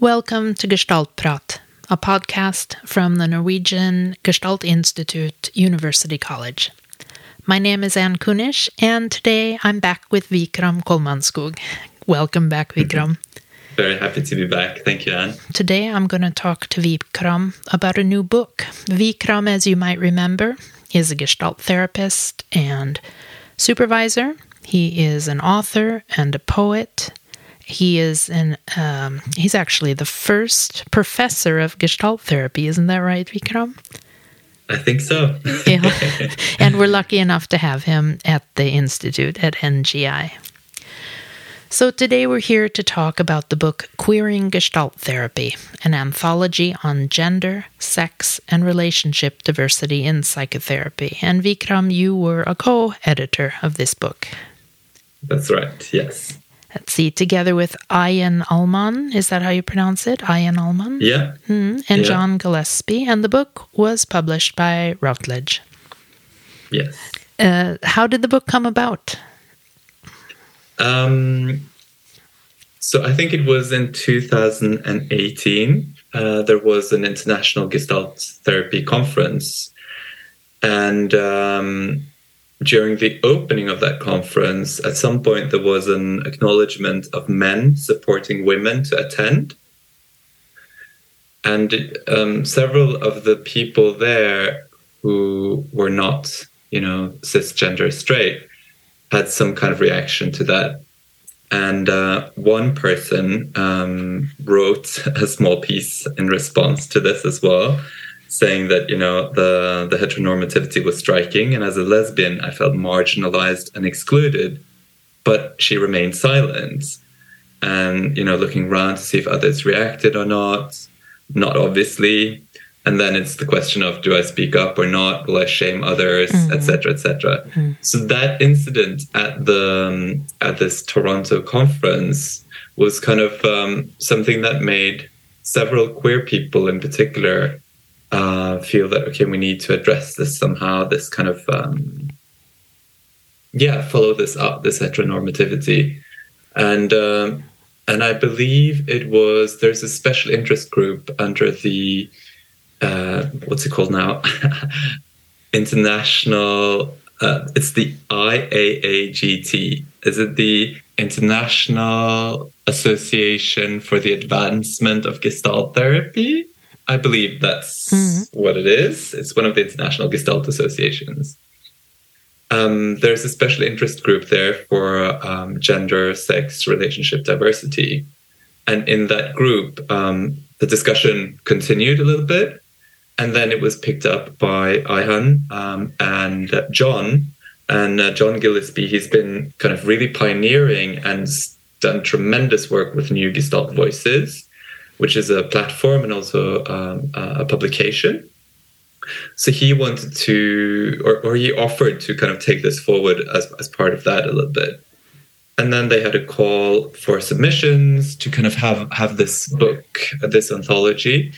Welcome to Gestalt Prat, a podcast from the Norwegian Gestalt Institute, University College. My name is Anne Kunish, and today I'm back with Vikram Kolmannskog. Welcome back, mhm. Vikram. Very happy to be back. Thank you, Anne. Today I'm going to talk to Vikram about a new book. Vikram, as you might remember, is a Gestalt therapist and supervisor. He is an author and a poet he is an um, he's actually the first professor of Gestalt therapy, isn't that right, Vikram? I think so. yeah. And we're lucky enough to have him at the Institute at NGI. So today we're here to talk about the book Queering Gestalt Therapy, an anthology on gender, sex, and relationship diversity in psychotherapy. And Vikram, you were a co editor of this book. That's right, yes let's see, together with Ian Ullman. Is that how you pronounce it? Ian Ullman? Yeah. Mm, and yeah. John Gillespie. And the book was published by Routledge. Yes. Uh, how did the book come about? Um, so I think it was in 2018. Uh, there was an international Gestalt therapy conference. And um, during the opening of that conference, at some point there was an acknowledgement of men supporting women to attend. And um, several of the people there who were not, you know, cisgender straight had some kind of reaction to that. And uh, one person um, wrote a small piece in response to this as well saying that you know the the heteronormativity was striking, and as a lesbian, I felt marginalized and excluded. But she remained silent, and you know, looking around to see if others reacted or not. Not obviously, and then it's the question of do I speak up or not? Will I shame others, etc., mm-hmm. etc. Et mm. So that incident at the um, at this Toronto conference was kind of um, something that made several queer people in particular uh, feel that okay, we need to address this somehow. This kind of um, yeah, follow this up, this heteronormativity, and um, and I believe it was there's a special interest group under the uh, what's it called now, international. Uh, it's the IAAGT. Is it the International Association for the Advancement of Gestalt Therapy? I believe that's mm-hmm. what it is. It's one of the international Gestalt associations. Um, there's a special interest group there for um, gender, sex, relationship diversity. And in that group, um, the discussion continued a little bit. And then it was picked up by Ihan um, and uh, John. And uh, John Gillespie, he's been kind of really pioneering and done tremendous work with New Gestalt Voices which is a platform and also um, a publication. So he wanted to, or, or he offered to kind of take this forward as, as part of that a little bit. And then they had a call for submissions to kind of have, have this book, this anthology.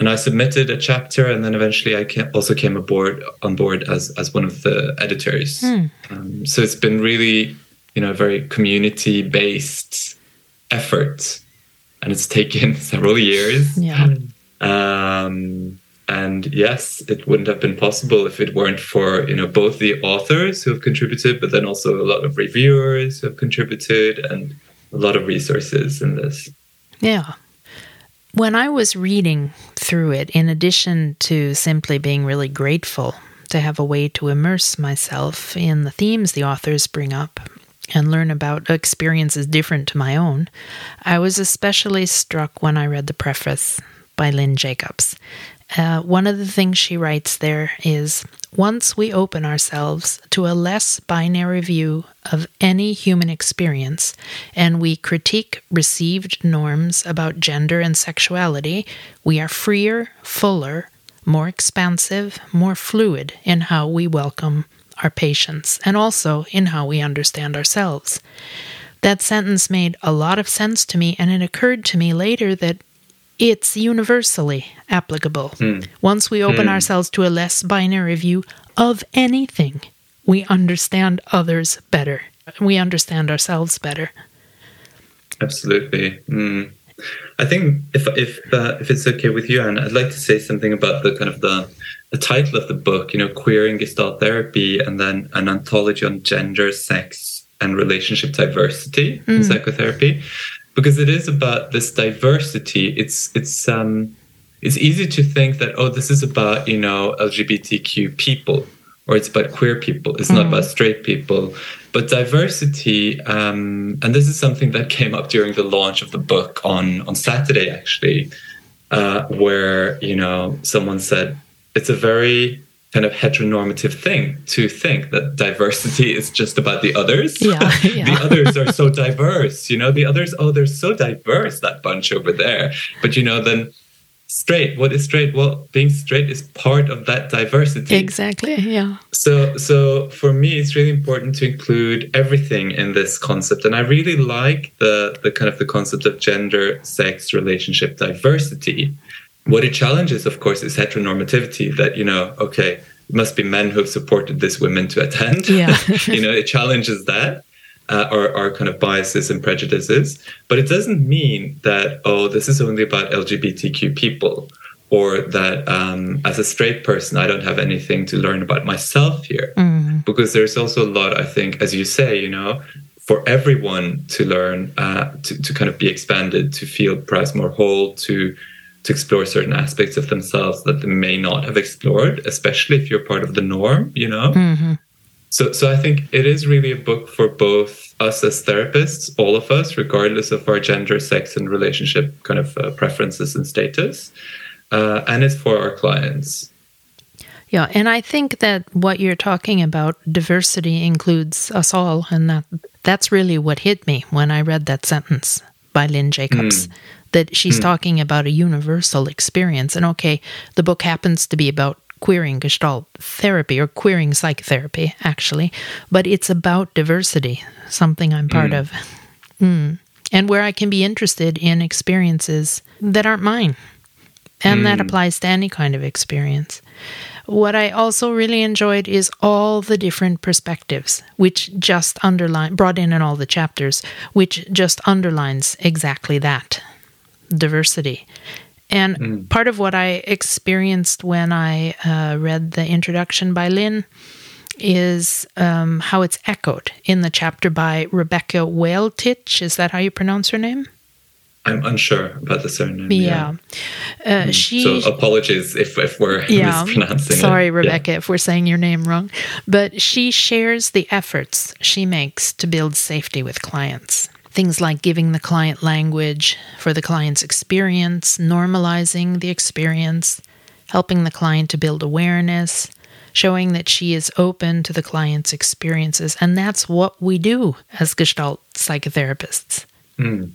And I submitted a chapter, and then eventually I came, also came aboard on board as as one of the editors. Hmm. Um, so it's been really, you know, a very community based effort and it's taken several years. Yeah. Um, and yes, it wouldn't have been possible if it weren't for you know both the authors who have contributed, but then also a lot of reviewers who have contributed, and a lot of resources in this. Yeah. When I was reading through it, in addition to simply being really grateful to have a way to immerse myself in the themes the authors bring up, and learn about experiences different to my own, I was especially struck when I read the preface by Lynne Jacobs. Uh, one of the things she writes there is once we open ourselves to a less binary view of any human experience and we critique received norms about gender and sexuality, we are freer, fuller, more expansive, more fluid in how we welcome our patients and also in how we understand ourselves. That sentence made a lot of sense to me, and it occurred to me later that it's universally applicable. Mm. Once we open mm. ourselves to a less binary view of anything, we understand others better. We understand ourselves better. Absolutely. Mm. I think if if uh, if it's okay with you, Anne, I'd like to say something about the kind of the the title of the book. You know, queering Gestalt therapy, and then an anthology on gender, sex, and relationship diversity mm. in psychotherapy, because it is about this diversity. It's it's um it's easy to think that oh, this is about you know LGBTQ people or it's about queer people. It's mm. not about straight people. But diversity, um, and this is something that came up during the launch of the book on on Saturday, actually, uh, where you know someone said it's a very kind of heteronormative thing to think that diversity is just about the others. Yeah, yeah. the others are so diverse, you know, the others, oh, they're so diverse, that bunch over there. But, you know, then straight what is straight well being straight is part of that diversity exactly yeah so so for me it's really important to include everything in this concept and i really like the the kind of the concept of gender sex relationship diversity what it challenges of course is heteronormativity that you know okay it must be men who have supported this women to attend yeah you know it challenges that uh, our, our kind of biases and prejudices. But it doesn't mean that, oh, this is only about LGBTQ people or that um, as a straight person, I don't have anything to learn about myself here. Mm. Because there's also a lot, I think, as you say, you know, for everyone to learn, uh, to, to kind of be expanded, to feel perhaps more whole, to to explore certain aspects of themselves that they may not have explored, especially if you're part of the norm, you know. Mm-hmm. So, so I think it is really a book for both us as therapists, all of us, regardless of our gender, sex, and relationship kind of uh, preferences and status, uh, and it's for our clients. Yeah, and I think that what you're talking about, diversity includes us all, and that that's really what hit me when I read that sentence by Lynne Jacobs. Mm. That she's mm. talking about a universal experience, and okay, the book happens to be about queering Gestalt therapy or queering psychotherapy, actually, but it's about diversity, something I'm part mm. of. Mm. And where I can be interested in experiences that aren't mine. And that applies to any kind of experience. What I also really enjoyed is all the different perspectives, which just underline brought in in all the chapters, which just underlines exactly that diversity. And mm. part of what I experienced when I uh, read the introduction by Lynne is um, how it's echoed in the chapter by Rebecca Whaltich. Is that how you pronounce her name? I'm unsure about the surname. Yeah. yeah. Uh, mm. she, so apologies if, if we're yeah, mispronouncing Sorry, it. Rebecca, yeah. if we're saying your name wrong. But she shares the efforts she makes to build safety with clients. Things like giving the client language for the client's experience, normalizing the experience, helping the client to build awareness, showing that she is open to the client's experiences. And that's what we do as Gestalt psychotherapists. Mm.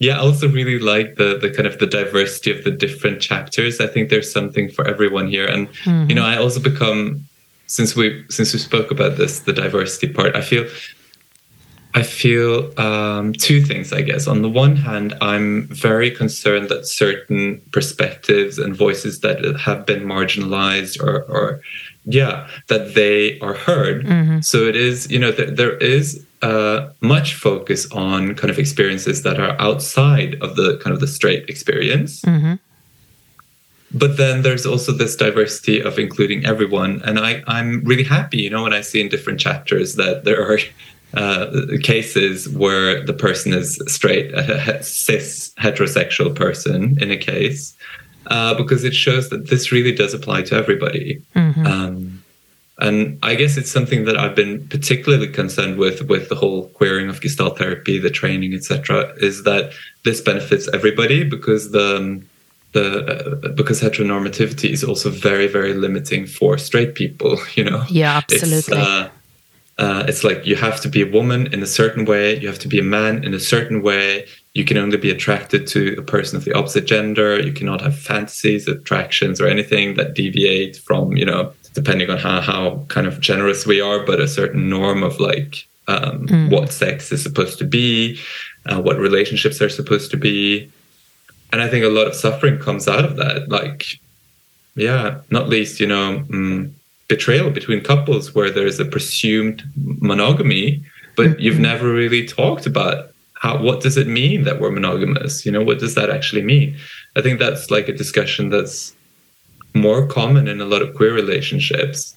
Yeah, I also really like the the kind of the diversity of the different chapters. I think there's something for everyone here. And mm-hmm. you know, I also become since we since we spoke about this, the diversity part, I feel I feel um, two things, I guess. On the one hand, I'm very concerned that certain perspectives and voices that have been marginalized or, or yeah, that they are heard. Mm-hmm. So it is, you know, th- there is uh, much focus on kind of experiences that are outside of the kind of the straight experience. Mm-hmm. But then there's also this diversity of including everyone. And I, I'm really happy, you know, when I see in different chapters that there are uh, cases where the person is straight, a cis heterosexual person in a case, uh, because it shows that this really does apply to everybody. Mm-hmm. Um, and I guess it's something that I've been particularly concerned with, with the whole queering of Gestalt therapy, the training, etc., is that this benefits everybody because the um, the uh, because heteronormativity is also very very limiting for straight people. You know, yeah, absolutely. Uh, it's like you have to be a woman in a certain way, you have to be a man in a certain way. You can only be attracted to a person of the opposite gender. You cannot have fantasies, attractions, or anything that deviate from, you know, depending on how, how kind of generous we are, but a certain norm of like um, mm. what sex is supposed to be, uh, what relationships are supposed to be. And I think a lot of suffering comes out of that. Like, yeah, not least, you know, mm, betrayal between couples where there's a presumed monogamy, but mm-hmm. you've never really talked about how what does it mean that we're monogamous? You know, what does that actually mean? I think that's like a discussion that's more common in a lot of queer relationships.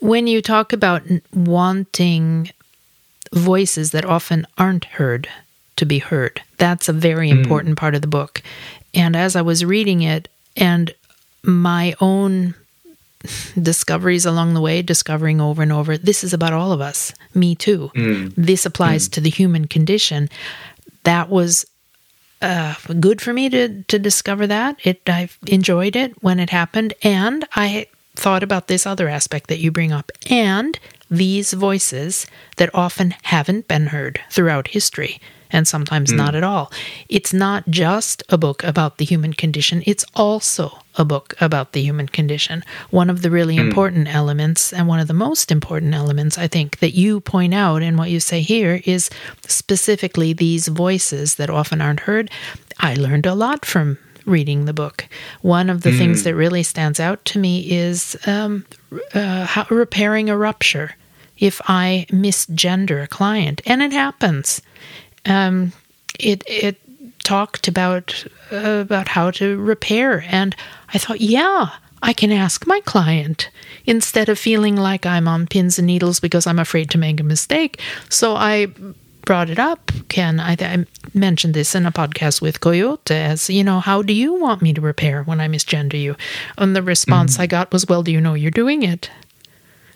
When you talk about wanting voices that often aren't heard to be heard, that's a very mm. important part of the book. And as I was reading it, and my own discoveries along the way, discovering over and over, this is about all of us, me too. Mm. This applies mm. to the human condition. That was uh, good for me to to discover that. It I enjoyed it when it happened, and I thought about this other aspect that you bring up, and these voices that often haven't been heard throughout history and sometimes mm. not at all. It's not just a book about the human condition, it's also a book about the human condition. One of the really mm. important elements, and one of the most important elements, I think, that you point out in what you say here is specifically these voices that often aren't heard. I learned a lot from reading the book. One of the mm. things that really stands out to me is um, uh, how, repairing a rupture. If I misgender a client, and it happens, um, it it talked about uh, about how to repair, and I thought, yeah, I can ask my client instead of feeling like I'm on pins and needles because I'm afraid to make a mistake. So I brought it up. Ken, I, I mentioned this in a podcast with Coyote as, you know, how do you want me to repair when I misgender you? And the response mm-hmm. I got was, well, do you know you're doing it?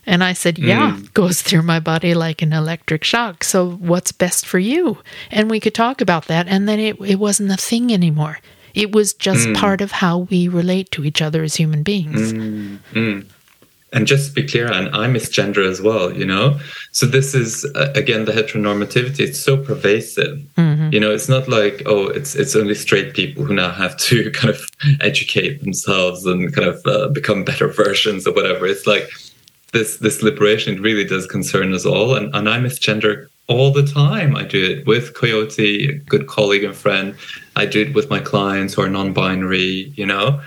And I said, Yeah, mm. goes through my body like an electric shock. So what's best for you? And we could talk about that. And then it, it wasn't a thing anymore. It was just mm. part of how we relate to each other as human beings. Mm. And just to be clear, and I misgender as well, you know? So this is, uh, again, the heteronormativity. It's so pervasive. Mm-hmm. You know, it's not like, oh, it's it's only straight people who now have to kind of educate themselves and kind of uh, become better versions or whatever. It's like, this this liberation it really does concern us all, and, and I misgender all the time. I do it with Coyote, a good colleague and friend. I do it with my clients who are non-binary, you know.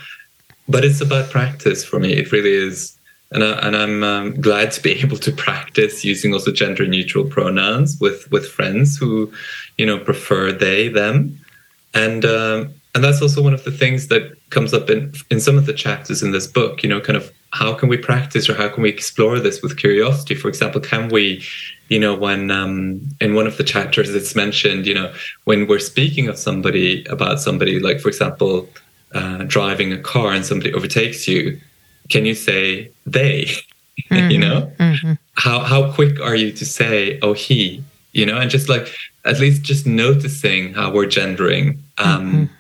But it's about practice for me. It really is, and I, and I'm um, glad to be able to practice using also gender-neutral pronouns with with friends who, you know, prefer they them, and um, and that's also one of the things that comes up in in some of the chapters in this book. You know, kind of how can we practice or how can we explore this with curiosity? For example, can we, you know, when um, in one of the chapters it's mentioned, you know, when we're speaking of somebody about somebody, like for example, uh, driving a car and somebody overtakes you, can you say they? Mm-hmm, you know, mm-hmm. how how quick are you to say oh he? You know, and just like at least just noticing how we're gendering. Um, mm-hmm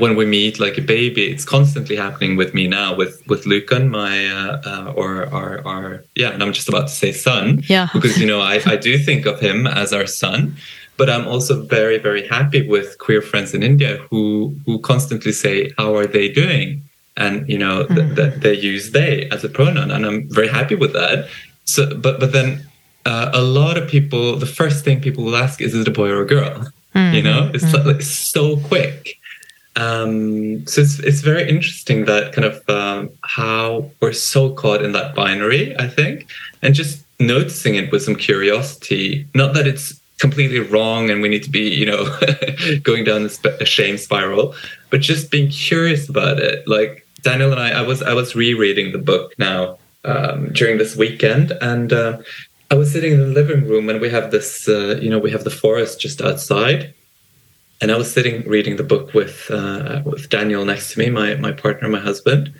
when we meet like a baby it's constantly happening with me now with with lucan my uh, uh, or our, our yeah and i'm just about to say son. Yeah. Because you know I, I do think of him as our son but i'm also very very happy with queer friends in india who who constantly say how are they doing? And you know mm. th- th- they use they as a pronoun and i'm very happy with that. So but but then uh, a lot of people the first thing people will ask is is it a boy or a girl? Mm. you know? It's mm. like so quick um, so it's it's very interesting that kind of um, how we're so caught in that binary, I think, and just noticing it with some curiosity. Not that it's completely wrong and we need to be, you know, going down a shame spiral, but just being curious about it. Like Daniel and I, I was I was rereading the book now um, during this weekend, and uh, I was sitting in the living room, and we have this, uh, you know, we have the forest just outside and I was sitting reading the book with uh, with Daniel next to me, my my partner, my husband.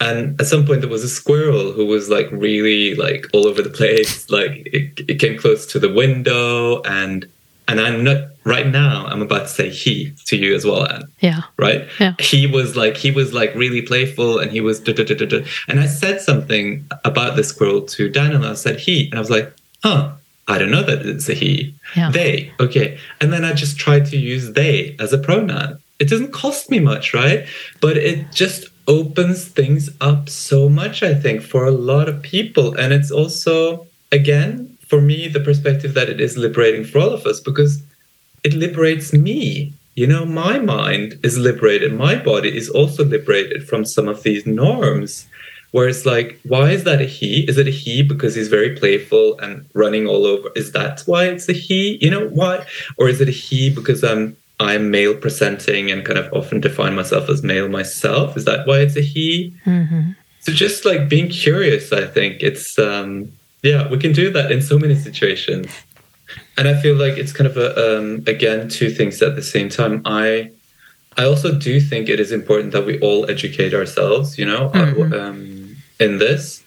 And at some point, there was a squirrel who was like really like all over the place. Like it, it came close to the window, and and I'm not right now. I'm about to say he to you as well, Anne. Yeah. Right. Yeah. He was like he was like really playful, and he was da, da, da, da, da. and I said something about the squirrel to Daniel. And I said he, and I was like, huh I don't know that it's a he. Yeah. They. Okay. And then I just try to use they as a pronoun. It doesn't cost me much, right? But it just opens things up so much, I think, for a lot of people. And it's also, again, for me, the perspective that it is liberating for all of us because it liberates me. You know, my mind is liberated, my body is also liberated from some of these norms where it's like, why is that a he? Is it a he because he's very playful and running all over? Is that why it's a he? You know why? Or is it a he because I'm I'm male presenting and kind of often define myself as male myself? Is that why it's a he? Mm-hmm. So just like being curious, I think it's um yeah, we can do that in so many situations. And I feel like it's kind of a um again two things at the same time. I I also do think it is important that we all educate ourselves, you know, mm-hmm. um, in this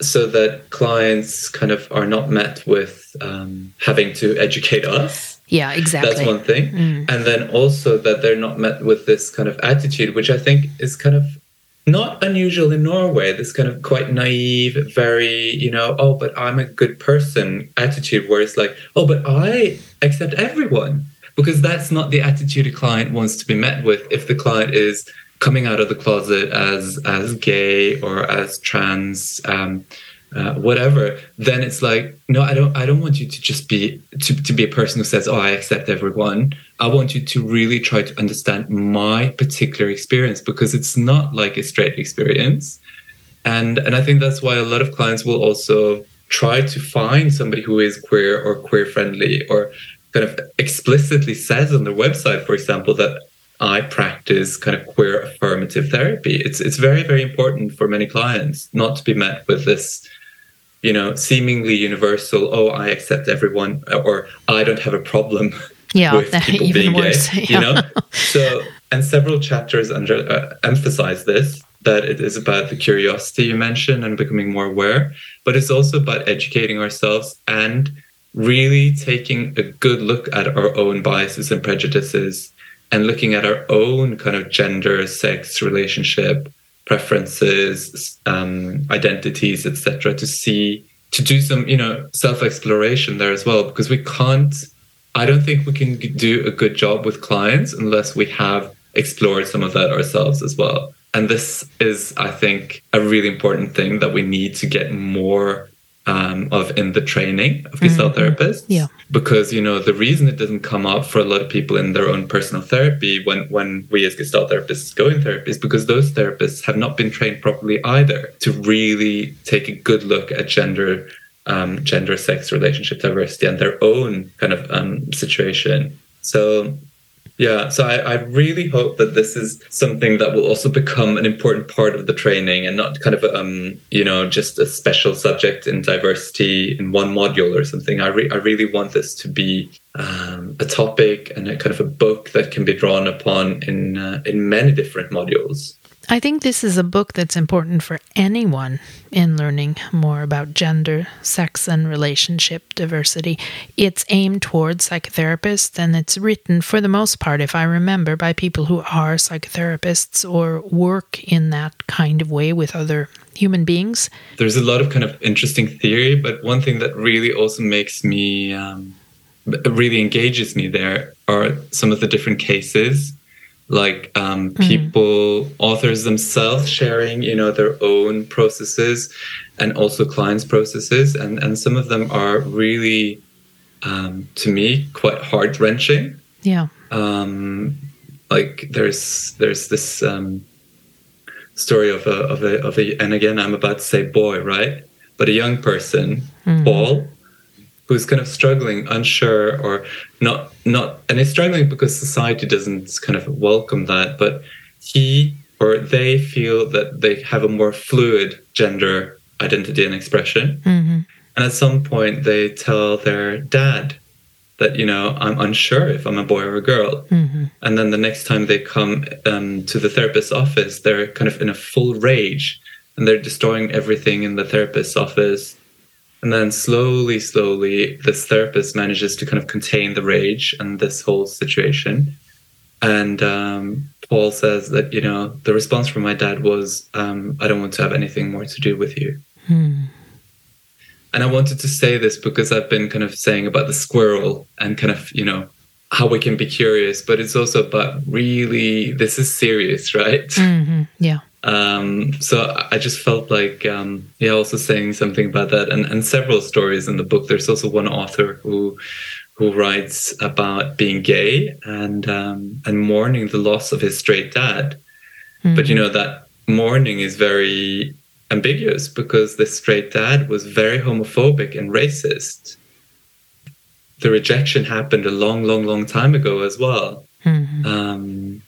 so that clients kind of are not met with um, having to educate us. Yeah, exactly. That's one thing. Mm. And then also that they're not met with this kind of attitude, which I think is kind of not unusual in Norway, this kind of quite naive, very, you know, oh, but I'm a good person attitude, where it's like, oh, but I accept everyone. Because that's not the attitude a client wants to be met with if the client is coming out of the closet as as gay or as trans um, uh, whatever then it's like no i don't i don't want you to just be to, to be a person who says oh i accept everyone. I want you to really try to understand my particular experience because it's not like a straight experience. And and i think that's why a lot of clients will also try to find somebody who is queer or queer friendly or kind of explicitly says on their website for example that I practice kind of queer affirmative therapy. It's it's very very important for many clients not to be met with this, you know, seemingly universal. Oh, I accept everyone, or I don't have a problem. Yeah, with people being worse, gay. Yeah. You know, so and several chapters under uh, emphasize this that it is about the curiosity you mentioned and becoming more aware, but it's also about educating ourselves and really taking a good look at our own biases and prejudices and looking at our own kind of gender, sex, relationship, preferences, um, identities, etc., to see to do some you know self exploration there as well because we can't. I don't think we can do a good job with clients unless we have explored some of that ourselves as well. And this is, I think, a really important thing that we need to get more um, of in the training of Gestalt mm-hmm. therapists. Yeah. Because, you know, the reason it doesn't come up for a lot of people in their own personal therapy when, when we as Gestalt therapists go in therapy is because those therapists have not been trained properly either to really take a good look at gender, um, gender, sex, relationship diversity and their own kind of um, situation. So yeah, so I, I, really hope that this is something that will also become an important part of the training and not kind of, um, you know, just a special subject in diversity in one module or something. I, re- I really want this to be um, a topic and a kind of a book that can be drawn upon in uh, in many different modules. I think this is a book that's important for anyone in learning more about gender, sex, and relationship diversity. It's aimed towards psychotherapists and it's written, for the most part, if I remember, by people who are psychotherapists or work in that kind of way with other human beings. There's a lot of kind of interesting theory, but one thing that really also makes me, um, really engages me there are some of the different cases like um, mm-hmm. people mm. authors themselves sharing you know their own processes and also clients processes and and some of them are really um, to me quite heart wrenching yeah um, like there's there's this um, story of a of a of a and again i'm about to say boy right but a young person mm. paul who's kind of struggling, unsure, or not not, and is struggling because society doesn't kind of welcome that. But he or they feel that they have a more fluid gender identity and expression. Mm-hmm. And at some point, they tell their dad that you know I'm unsure if I'm a boy or a girl. Mm-hmm. And then the next time they come um, to the therapist's office, they're kind of in a full rage and they're destroying everything in the therapist's office and then slowly, slowly, this therapist manages to kind of contain the rage and this whole situation. And um, Paul says that, you know, the response from my dad was, um, I don't want to have anything more to do with you. Hmm. And I wanted to say this because I've been kind of saying about the squirrel and kind of, you know, how we can be curious, but it's also about really, this is serious, right? Mm-hmm. Yeah. Um, so I just felt like, um, yeah, also saying something about that, and, and several stories in the book. There's also one author who who writes about being gay and um, and mourning the loss of his straight dad. Mm-hmm. But you know that mourning is very ambiguous because this straight dad was very homophobic and racist. The rejection happened a long, long, long time ago as well. Mm-hmm. Um,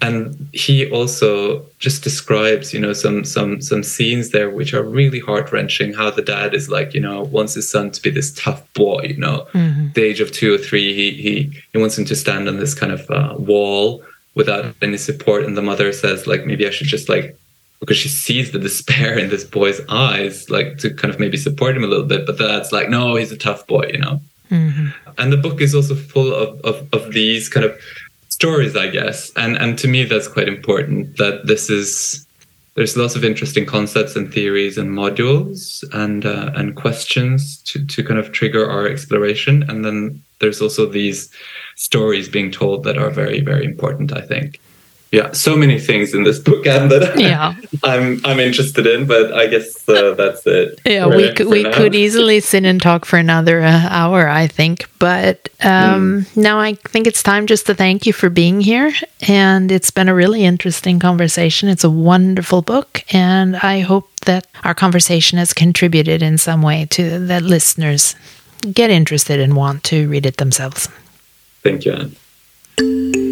and he also just describes you know some some some scenes there which are really heart wrenching how the dad is like you know wants his son to be this tough boy you know mm-hmm. the age of two or three he he he wants him to stand on this kind of uh, wall without any support and the mother says like maybe i should just like because she sees the despair in this boy's eyes like to kind of maybe support him a little bit but that's like no he's a tough boy you know mm-hmm. and the book is also full of, of of these kind of stories, I guess. And and to me, that's quite important. That this is there's lots of interesting concepts and theories and modules and uh, and questions to to kind of trigger our exploration. And then there's also these stories being told that are very very important. I think yeah, so many things in this book and that yeah. I'm I'm interested in, but I guess uh, that's it. Yeah, we could we now. could easily sit and talk for another uh, hour, I think. But um, mm. now I think it's time just to thank you for being here, and it's been a really interesting conversation. It's a wonderful book, and I hope that our conversation has contributed in some way to that listeners get interested and want to read it themselves. Thank you, Anne.